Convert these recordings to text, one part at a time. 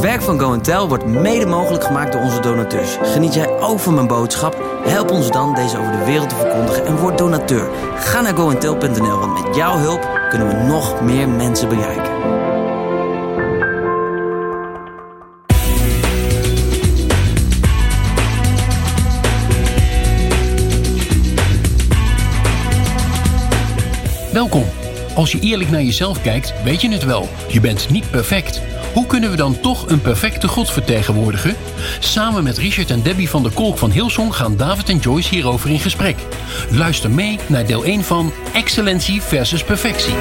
Het werk van Go Tell wordt mede mogelijk gemaakt door onze donateurs. Geniet jij ook van mijn boodschap? Help ons dan deze over de wereld te verkondigen en word donateur. Ga naar goandtell.nl, want met jouw hulp kunnen we nog meer mensen bereiken. Welkom. Als je eerlijk naar jezelf kijkt, weet je het wel. Je bent niet perfect. Hoe kunnen we dan toch een perfecte God vertegenwoordigen? Samen met Richard en Debbie van der Kolk van Hillsong gaan David en Joyce hierover in gesprek. Luister mee naar deel 1 van Excellentie versus Perfectie.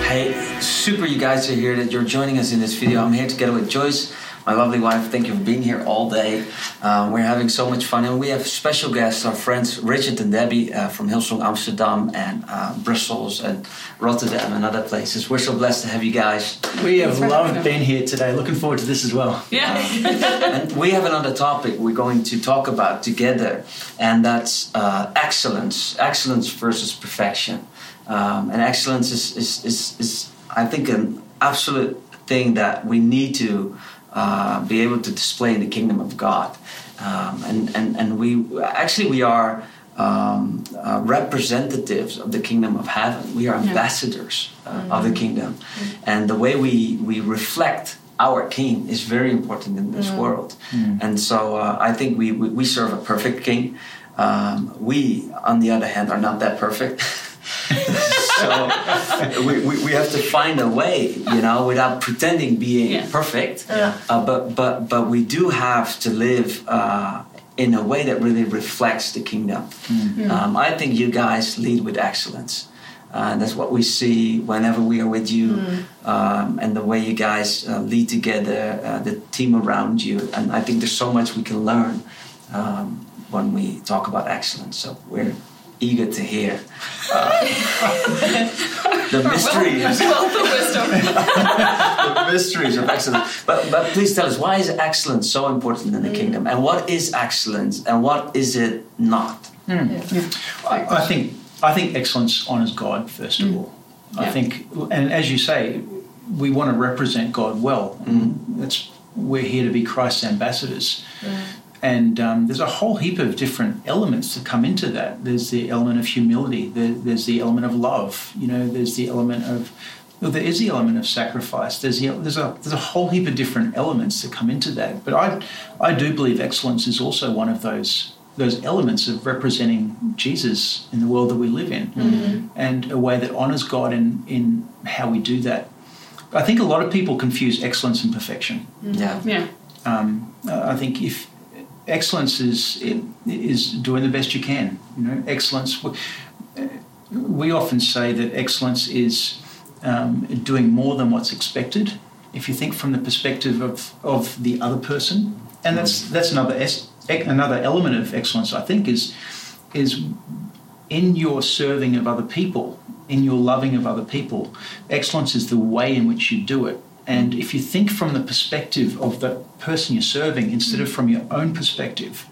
Hey, super you guys are here that you're joining us in this video. I'm here together with Joyce. My lovely wife. Thank you for being here all day. Um, we're having so much fun, and we have special guests, our friends Richard and Debbie uh, from Hillsong Amsterdam and uh, Brussels and Rotterdam and other places. We're so blessed to have you guys. We have loved being here today. Looking forward to this as well. Yeah. Um, and we have another topic we're going to talk about together, and that's uh, excellence. Excellence versus perfection. Um, and excellence is, is, is, is, I think, an absolute thing that we need to uh, be able to display the kingdom of God. Um, and, and, and we actually we are um, uh, representatives of the kingdom of heaven. We are ambassadors uh, mm-hmm. of the mm-hmm. kingdom. Mm-hmm. And the way we, we reflect our king is very important in this mm-hmm. world. Mm. And so uh, I think we, we, we, serve a perfect king. Um, we, on the other hand, are not that perfect. so we, we, we, have to find a way, you know, without pretending being yeah. perfect. Yeah. Uh, but but but we do have to live uh, in a way that really reflects the kingdom. Mm. Um, I think you guys lead with excellence. Uh, that's what we see whenever we are with you, mm. um, and the way you guys uh, lead together, uh, the team around you. And I think there's so much we can learn um, when we talk about excellence. So we're eager to hear uh, the mysteries. the mysteries of excellence. But, but please tell us, why is excellence so important in the mm. kingdom? And what is excellence and what is it not? Mm. Yeah. I, I, think, I think excellence honours God, first of mm. all. I think, and as you say, we want to represent God well. Mm. That's, we're here to be Christ's ambassadors. And um, there's a whole heap of different elements that come into that. There's the element of humility. There, there's the element of love. You know, there's the element of well, there is the element of sacrifice. There's the, there's a there's a whole heap of different elements that come into that. But I I do believe excellence is also one of those those elements of representing Jesus in the world that we live in, mm-hmm. and a way that honors God in in how we do that. I think a lot of people confuse excellence and perfection. Mm-hmm. Yeah, yeah. Um, I think if excellence is is doing the best you can. You know, excellence. We often say that excellence is um, doing more than what's expected. If you think from the perspective of, of the other person, and that's that's another es- another element of excellence. I think is is in your serving of other people, in your loving of other people. Excellence is the way in which you do it. And if you think from the perspective of the person you're serving instead of from your own perspective,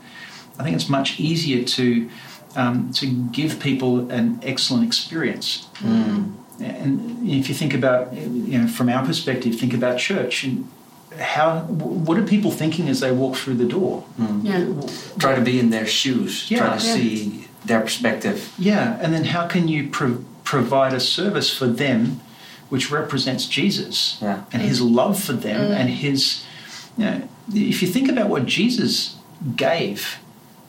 I think it's much easier to um, to give people an excellent experience. Mm. And if you think about, you know, from our perspective, think about church and how what are people thinking as they walk through the door? Mm. Yeah. Try to be in their shoes. Yeah. Try to yeah. see their perspective. Yeah, and then how can you pro- provide a service for them? Which represents Jesus yeah. and his love for them mm. and his, you know, if you think about what Jesus gave,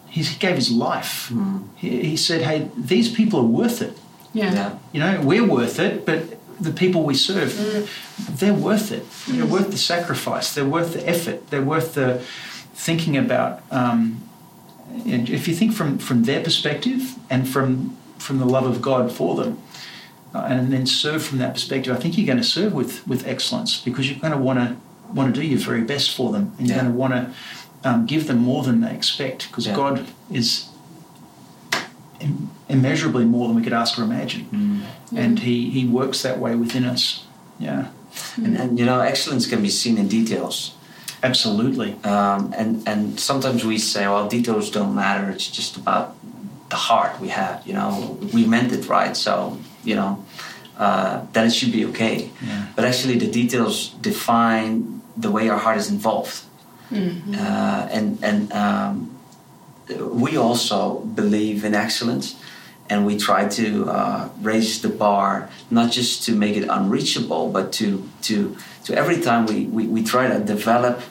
he gave his life. Mm. He, he, said, hey, these people are worth it. Yeah. yeah. You know, we're worth it, but the people we serve, mm. they're worth it. They're worth the sacrifice. They're worth the effort. They're worth the thinking about. Um, if you think from, from their perspective and from from the love of God for them, and then serve from that perspective, I think you're going to serve with with excellence because you're going to want to want to do your very best for them, and you're yeah. going to want to um, give them more than they expect because yeah. God is Im- immeasurably more than we could ask or imagine, mm. and He He works that way within us. Yeah, and, and you know, excellence can be seen in details. Absolutely. Um, and and sometimes we say, well, details don't matter. It's just about the heart we have. You know, we meant it right, so you know. uh, then it should be okay. Yeah. But actually, the details define the way our heart is involved. Uh, and and um, we also believe in excellence, and we try to uh, raise the bar not just to make it unreachable, but to to to every time we we, we try to develop.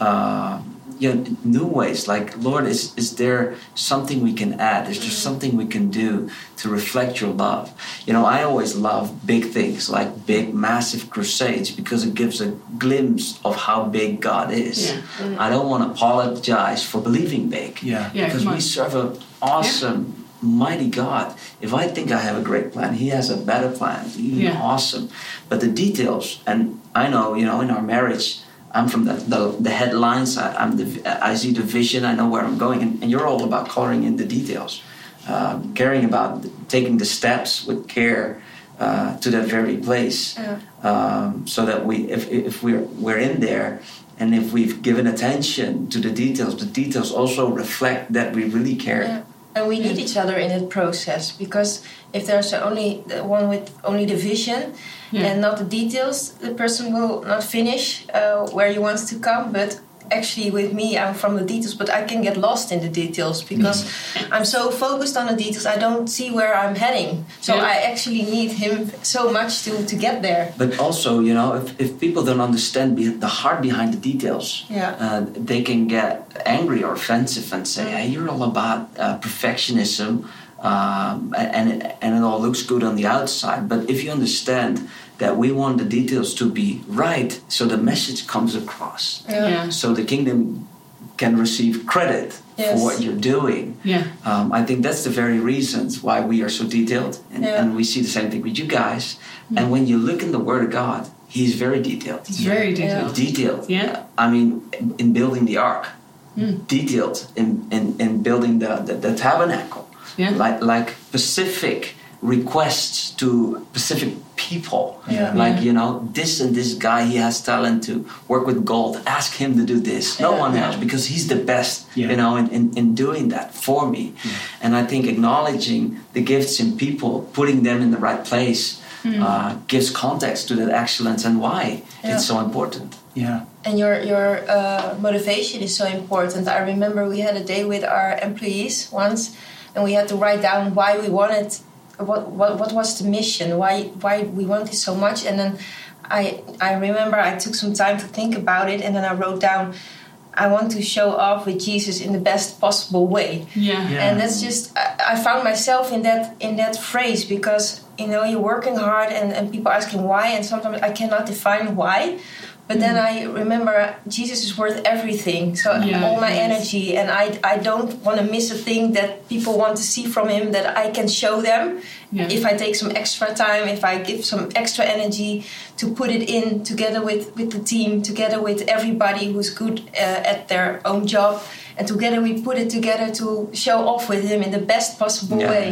Uh, you know, new ways like lord is, is there something we can add? Is there something we can do to reflect your love? You know i always love big things like big massive crusades because it gives a glimpse of how big god is. Yeah. i don't want to apologize for believing big Yeah. Yeah, because we serve an awesome mighty god. If i think i have a great plan he has a better plan. Even Yeah. awesome. But the details and i know you know in our marriage i'm from the, the, the headlines. I, i'm the i see the vision. I know where i'm going. And, and you're all about coloring in the details um, caring about taking the steps with care uh, to that very place. Yeah. um, so that we if, if we're we're in there and if we've given attention to the details the details also reflect that we really care. Yeah. And we need each other in that process because if there's only the one with only the vision Yeah. and not the details, the person will not finish uh, where he wants to come. But actually, with me, I'm from the details, but I can get lost in the details because I'm so focused on the details, I don't see where I'm heading. So Yeah. I actually need him so much to, to get there. but also you know if, if people don't understand the heart behind the details Yeah. uh, they can get angry or offensive and say hey you're all about uh, perfectionism um, and, it, and it all looks good on the outside but if you understand that we want the details to be right so the message comes across Yeah. so the kingdom can receive credit Yes. for what you're doing. Yeah. Um, I think that's the very reasons why we are so detailed, and, Yeah. and we see the same thing with you guys. And when you look in the Word of God, He's very detailed. It's very detailed. Detailed. Yeah. I mean, in building the ark, detailed in, in, in building the, the, the tabernacle, Yeah. like like specific requests to specific people. Yeah. Like Yeah. you know, this and this guy he has talent to work with gold. Ask him to do this. No Yeah. one else because he's the best. Yeah. You know, in, in, in doing that for me. And I think acknowledging the gifts in people, putting them in the right place. Uh, gives context to that excellence and why Yeah. it's so important. Yeah. and your your uh, motivation is so important. I remember we had a day with our employees once, and we had to write down why we wanted, what what, what was the mission, why why we wanted so much, and then I I remember I took some time to think about it, and then I wrote down. I want to show off with Jesus in the best possible way Yeah. Yeah. and that's just I, I found myself in that in that phrase because you know you're working hard and, and people asking why and sometimes I cannot define why but then I remember Jesus is worth everything so Yeah, all my yes. energy and I, I don't want to miss a thing that people want to see from him that I can show them Yeah. if I take some extra time if I give some extra energy to put it in together with, with the team together with everybody who's good uh, at their own job and together we put it together to show off with him in the best possible Yeah. way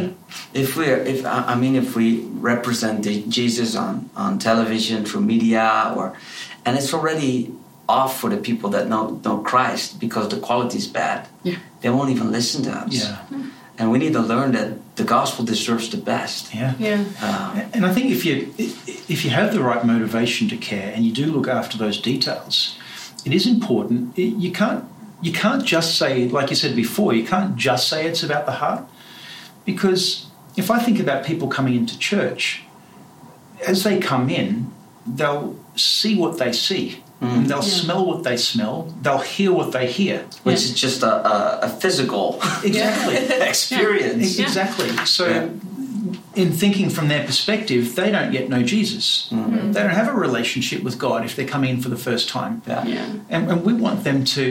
If we're, if I I mean, if we represent Jesus on on television through media, or and it's already off for the people that know know Christ because the quality is bad. Yeah. They won't even listen to us. Yeah. And we need to learn that the gospel deserves the best. Yeah. Yeah. Uh, And I think if you if you have the right motivation to care and you do look after those details, it is important. It- You can't you can't just say, like you said before, you can't just say it's about the heart, because if I think about people coming into church, as they come in, they'll see what they see. Hmm. And they'll Yeah. smell what they smell. They'll hear what they hear. which Yeah. is just a, a, a physical Exactly. experience. Exactly. So, Yeah. in thinking from their perspective, they don't yet know Jesus. Mm-hmm. Mm-hmm. They don't have a relationship with God if they're coming in for the first time. Yeah. Yeah. And, and we want them to.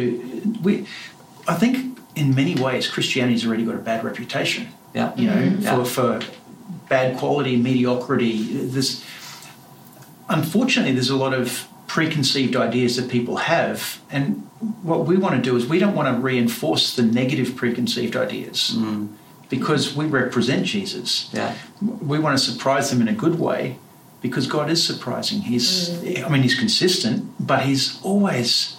We, I think, in many ways, Christianity's already got a bad reputation. Yeah. You know, mm-hmm. Yeah. for, for bad quality, mediocrity. There's, unfortunately, there's a lot of preconceived ideas that people have, and what we want to do is we don't want to reinforce the negative preconceived ideas Mm. because we represent Jesus. Yeah. We want to surprise them in a good way because God is surprising. He's, I mean, he's consistent, but he's always.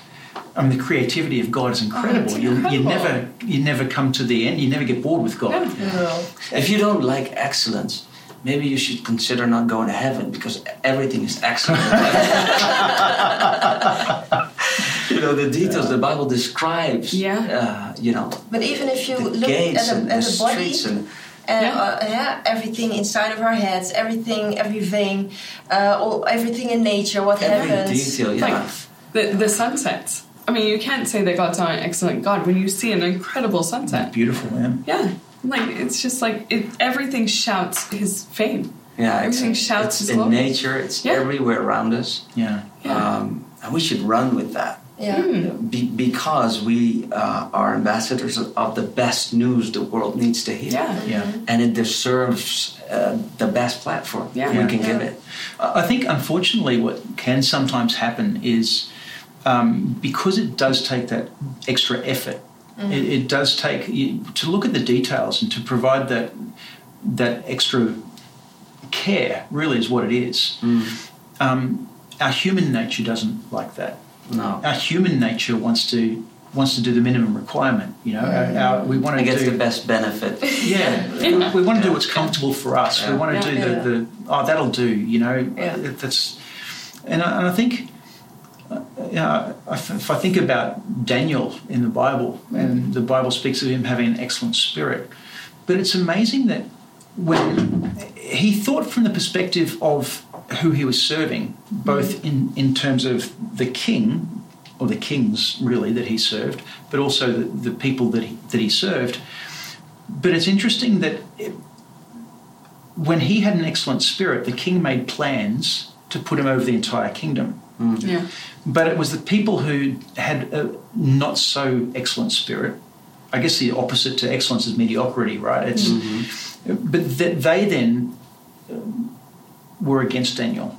I mean, the creativity of God is incredible. you, you never, you never come to the end. You never get bored with God. no. If you don't like excellence, maybe you should consider not going to heaven because everything is excellent. you know the details the Bible describes. Yeah. Uh, you know But even if you look gates at and the, at the the body, streets and and Yeah. uh, yeah, everything inside of our heads, everything, every vein, uh, all, everything in nature, what every happens. detail. Yeah. Like the the sunsets. I mean, you can't say that God's not an excellent God when you see an incredible sunset. Beautiful, man. Yeah, like it's just like it, everything shouts His fame. yeah, everything it's, shouts it's His in glory. nature. It's Yeah. everywhere around us. Yeah. Yeah. Um, and we should run with that. Yeah. Be, because we uh, are ambassadors of, of the best news the world needs to hear. Yeah. Yeah. And it deserves uh, the best platform Yeah. we Yeah. can give it. I I think, unfortunately, what can sometimes happen is um, because it does take that extra effort. It, it does take you, to look at the details and to provide that that extra care. Really, is what it is. Um, our human nature doesn't like that. No. Our human nature wants to wants to do the minimum requirement. You know, our, our, we want to get the best benefit. yeah, Yeah. we, we want to do what's comfortable for us. Yeah. We want to Yeah. do the, Yeah. the oh that'll do. You know, Yeah. that's and I, and I think. Uh, yeah, if if I think about Daniel in the Bible, and the Bible speaks of him having an excellent spirit, but it's amazing that when he thought from the perspective of who he was serving, both in, in terms of the king, or the kings really that he served, but also the, the people that he, that he served. But it's interesting that it, when he had an excellent spirit, the king made plans to put him over the entire kingdom. Mm. Yeah. But it was the people who had a not so excellent spirit. I guess the opposite to excellence is mediocrity, right? It's, mm-hmm. But th- they then um, were against Daniel.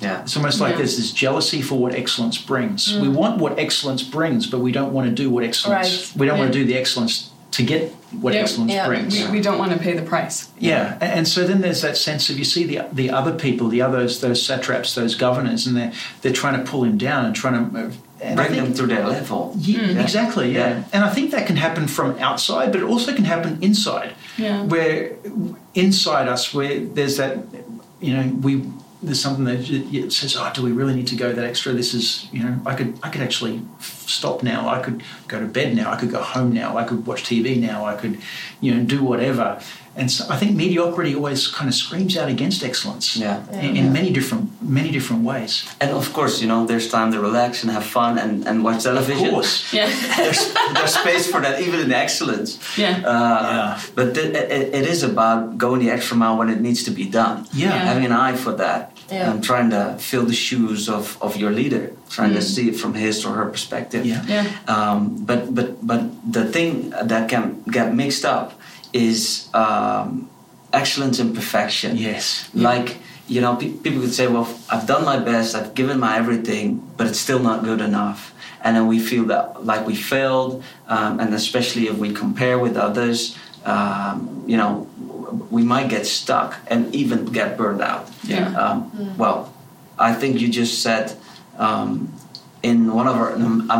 Yeah. It's almost like Yeah. there's this jealousy for what excellence brings. Mm. We want what excellence brings, but we don't want to do what excellence. Right. We don't want to do the excellence to get what Yeah. excellence Yeah. brings. We, we don't want to pay the price. Yeah, a- and so then there's that sense of you see the the other people, the others, those satraps, those governors, and they're they're trying to pull him down and trying to and Bring think- them to their level. Ye- mm. Yeah. Exactly, yeah. Yeah. And I think that can happen from outside, but it also can happen inside. Yeah. Where inside us, where there's that, you know, we there's something that says, oh, do we really need to go that extra? This is, you know, I could I could actually stop now. I could go to bed now. I could go home now. I could watch TV now. I could, you know, do whatever. And so I think mediocrity always kind of screams out against excellence. Yeah. In, in many different many different ways. And of course, you know, there's time to relax and have fun and, and watch television. Of course. Yeah. there's, there's space for that, even in excellence. Yeah. Uh, Yeah. But th- it, it is about going the extra mile when it needs to be done. Yeah. Yeah. Having an eye for that. Yeah. And trying to fill the shoes of, of your leader, trying to see it from his or her perspective. Yeah. Yeah. Um, but but but the thing that can get mixed up is um, excellence and perfection. Yes. Like you know, pe- people could say, "Well, I've done my best, I've given my everything, but it's still not good enough." And then we feel that like we failed, um, and especially if we compare with others, um, you know, we might get stuck and even get burned out. Yeah. Um, Well, I think you just said um, in one of our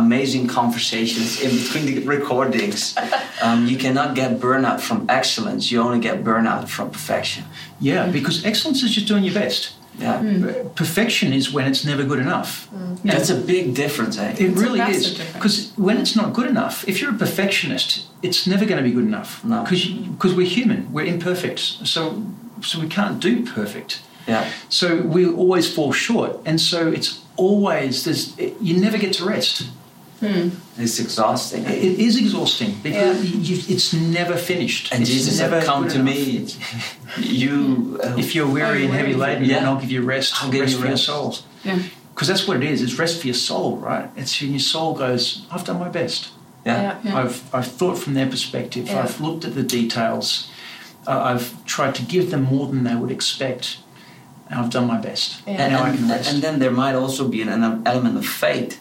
amazing conversations in between the recordings, um, you cannot get burnout from excellence. You only get burnout from perfection. Yeah, because excellence is just doing your best. Yeah, Perfection is when it's never good enough. that's a big difference, eh? It It's really is. Because when it's not good enough, if you're a perfectionist, it's never going to be good enough. No. Because we're human, we're imperfect. So, so we can't do perfect. yeah, So we always fall short. And so it's always, there's, you never get to rest. it's exhausting. It it is exhausting because Yeah. you, it's never finished. and It's Jesus said, "Come to enough. me, you." uh, If you're weary and heavy laden, Yeah. then I'll give you rest. I'll give rest you for rest. your souls. Yeah. Because that's what it is. It's rest for your soul, right? It's when your soul goes, I've done my best. yeah. Yeah. Yeah. I've, I've thought from their perspective. Yeah. I've looked at the details. Uh, I've tried to give them more than they would expect. And I've done my best. Yeah. And, now I and, can rest. and then there might also be an, an element of faith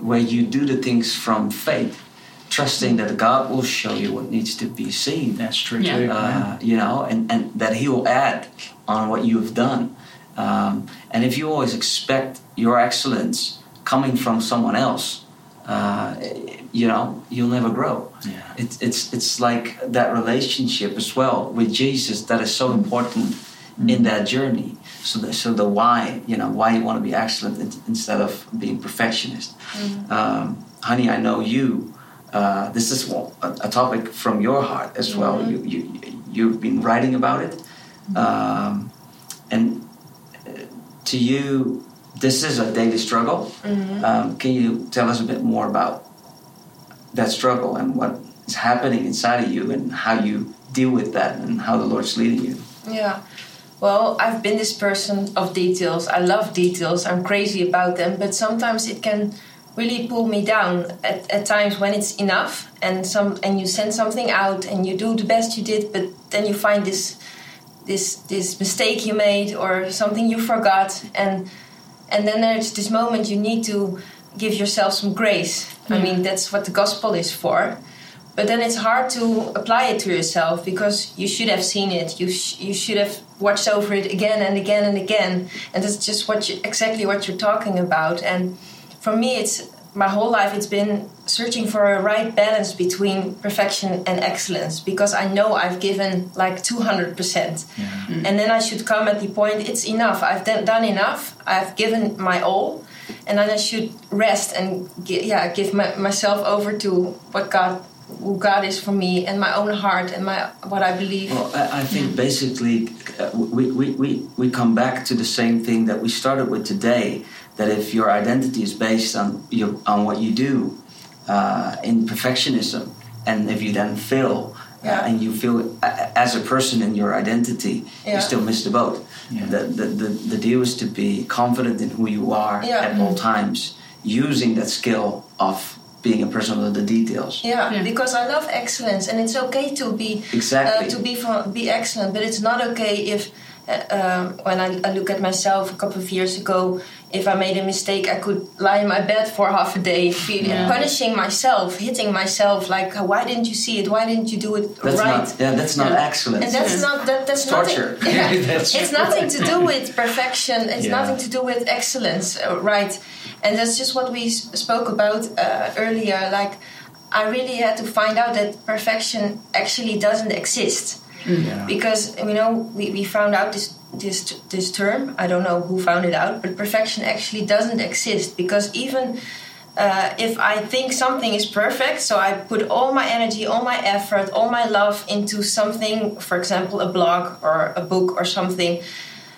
where you do the things from faith, trusting that God will show you what needs to be seen. that's true Yeah. too. Uh, you know, and, and that He will add on what you have done. Um, and if you always expect your excellence coming from someone else, uh, you know, you'll never grow. Yeah. It's, it's, it's like that relationship as well with Jesus that is so important in that journey. So the, so the why, you know, why you want to be excellent in, instead of being perfectionist. Um, honey, I know you. Uh, this is a, a topic from your heart as well. You, you you've been writing about it, um, and uh, to you, this is a daily struggle. Um, can you tell us a bit more about that struggle and what is happening inside of you and how you deal with that and how the Lord's leading you? Yeah. Well, I've been this person of details. I love details. I'm crazy about them, but sometimes it can really pull me down at, at times when it's enough and some and you send something out and you do the best you did, but then you find this this this mistake you made or something you forgot and and then there's this moment you need to give yourself some grace. I mean, that's what the gospel is for. But then it's hard to apply it to yourself because you should have seen it. You sh- you should have watched over it again and again and again. And that's just what you, exactly what you're talking about. And for me, it's my whole life. It's been searching for a right balance between perfection and excellence because I know I've given like two hundred percent, and then I should come at the point it's enough. I've done done enough. I've given my all, and then I should rest and yeah, give my, myself over to what God, who God is for me, and my own heart and my what I believe. Well, I, I think basically uh, we, we, we, we come back to the same thing that we started with today. That if your identity is based on your, on what you do uh, in perfectionism, and if you then fail uh, Yeah. and you feel uh, as a person in your identity, Yeah. you still miss the boat. Yeah. The, the, the, the deal is to be confident in who you are Yeah. at all times, using that skill of being a person of the details. Yeah, Yeah. because I love excellence, and it's okay to be Exactly. uh, to be from, be excellent, but it's not okay if uh, um, when I, I look at myself a couple of years ago, if I made a mistake, I could lie in my bed for half a day, feel, Yeah. punishing myself, hitting myself, like why didn't you see it? Why didn't you do it That's right? not, yeah, that's not Yeah. excellence. and that's not that, that's torture. nothing. Yeah. That's it's nothing to do with perfection. It's Yeah. nothing to do with excellence, uh, right? And that's just what we spoke about uh, earlier. Like, I really had to find out that perfection actually doesn't exist Yeah. because you know we, we found out this this this term. I don't know who found it out, but perfection actually doesn't exist because even uh, if I think something is perfect, so I put all my energy, all my effort, all my love into something, for example, a blog or a book or something.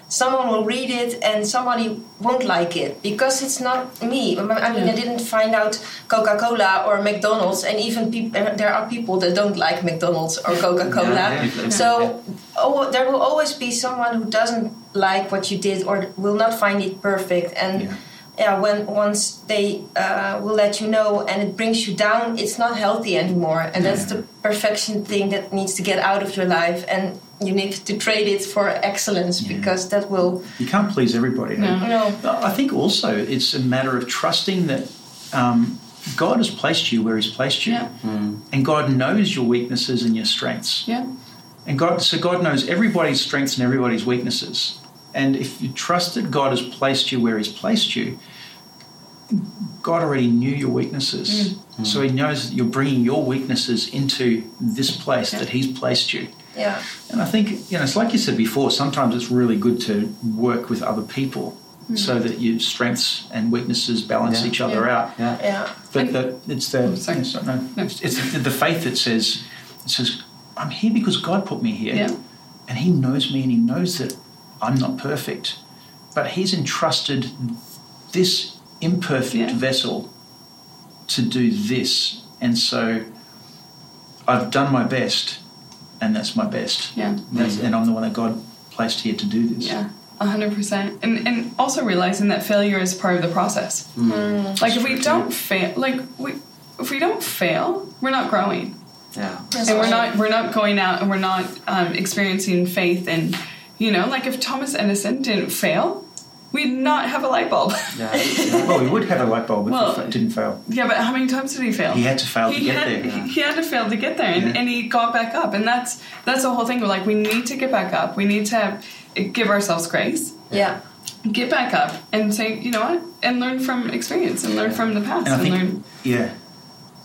Someone will read it and somebody won't like it because it's not me. I mean, I didn't find out Coca Cola or McDonald's, and even peop- there are people that don't like McDonald's or Coca Cola. Yeah, yeah. So oh, there will always be someone who doesn't like what you did or will not find it perfect. And Yeah. yeah, when once they uh, will let you know and it brings you down, it's not healthy anymore. And that's the perfection thing that needs to get out of your life. And you need to trade it for excellence Yeah. because that will. You can't please everybody. Eh? No. You know, I think also it's a matter of trusting that um, God has placed you where He's placed you, Yeah. Mm. and God knows your weaknesses and your strengths. Yeah. And God, so God knows everybody's strengths and everybody's weaknesses. And if you trust that God has placed you where He's placed you, God already knew your weaknesses. Mm. So He knows that you're bringing your weaknesses into this place Yeah. that He's placed you. Yeah, And I think, you know, it's like you said before, sometimes it's really good to work with other people mm. so that your strengths and weaknesses balance Yeah. each other Yeah. out. Yeah. yeah, But the, it's the, sorry. no, No. it's, it's the, the faith that says, it says, I'm here because God put me here. Yeah. And He knows me and He knows that I'm not perfect. But He's entrusted this imperfect Yeah. vessel to do this. And so I've done my best, and that's my best. Yeah. That's, and I'm the one that God placed here to do this. Yeah. A hundred percent. And and also realizing that failure is part of the process. Like if we don't fail like we if we don't fail, we're not growing. Yeah. That's and we're not we're not going out and we're not um, experiencing faith and you know like if thomas edison didn't fail we'd not have a light bulb Yeah. yeah. Well, we would have a light bulb if Well, it didn't fail. yeah but how many times did he fail He had to fail to he get had, there. he- he had to fail to get there and, Yeah. and he got back up and that's that's the whole thing we're like we need to get back up we need to give ourselves grace yeah, get back up and say you know what and learn from experience and learn from the past And I and, think, learn yeah.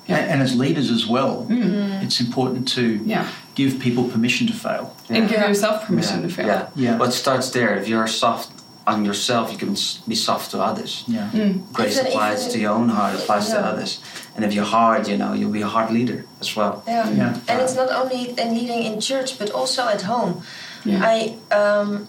Yeah. And, and as leaders as well, mm. it's important to yeah give people permission to fail. And give yourself permission to fail. Yeah. Yeah. What starts there? If you're soft on yourself, you can be soft to others. Yeah. Grace Even- applies even- to your own heart, applies to others. And if you're hard, you know, you'll be a hard leader as well. Yeah. Yeah. And it's not only in leading in church, but also at home. Yeah. I um,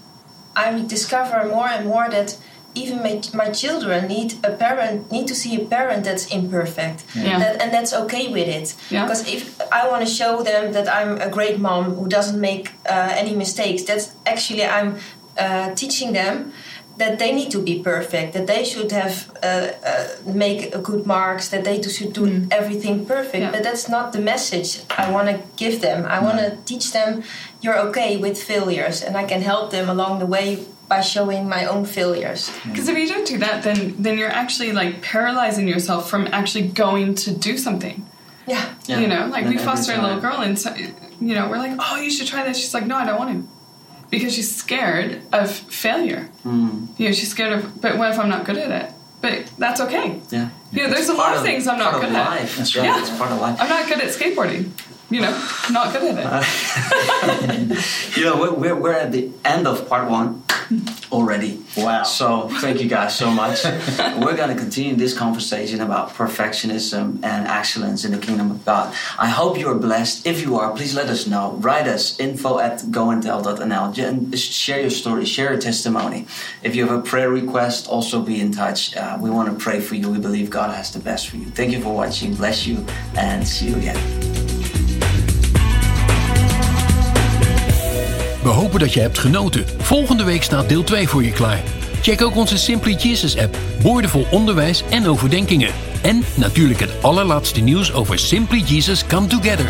I discover more and more that even my, my children need a parent need to see a parent that's imperfect, Yeah. that, and that's okay with it. Yeah. Because if I want to show them that I'm a great mom who doesn't make uh, any mistakes, that's actually I'm uh, teaching them that they need to be perfect, that they should have uh, uh, make good marks, that they should do everything perfect. Yeah. But that's not the message I want to give them. I want to teach them you're okay with failures, and I can help them along the way by showing my own failures. Because if you don't do that, then then you're actually like paralyzing yourself from actually going to do something. Yeah. Yeah. You know, like And we foster a little girl, and so, you know, we're like, oh, you should try this. She's like, no, I don't want to, because she's scared of failure. Mm. You know, she's scared of, but what if I'm not good at it? But that's okay. Yeah. You know, there's a lot of things I'm not good of at. life. That's yeah. It's part of life. I'm not good at skateboarding. You know, not good at it. you know, we're, we're, we're at the end of part one already. Wow. So thank you guys so much. we're going to continue this conversation about perfectionism and excellence in the kingdom of God. I hope you are blessed. If you are, please let us know. Write us info at goandtell.nl and share your story, share your testimony. If you have a prayer request, also be in touch. Uh, we want to pray for you. We believe God has the best for you. Thank you for watching. Bless you and see you again. We hopen dat je hebt genoten. Volgende week staat deel 2 voor je klaar. Check ook onze Simply Jesus app, boordevol onderwijs en overdenkingen. En natuurlijk het allerlaatste nieuws over Simply Jesus Come Together.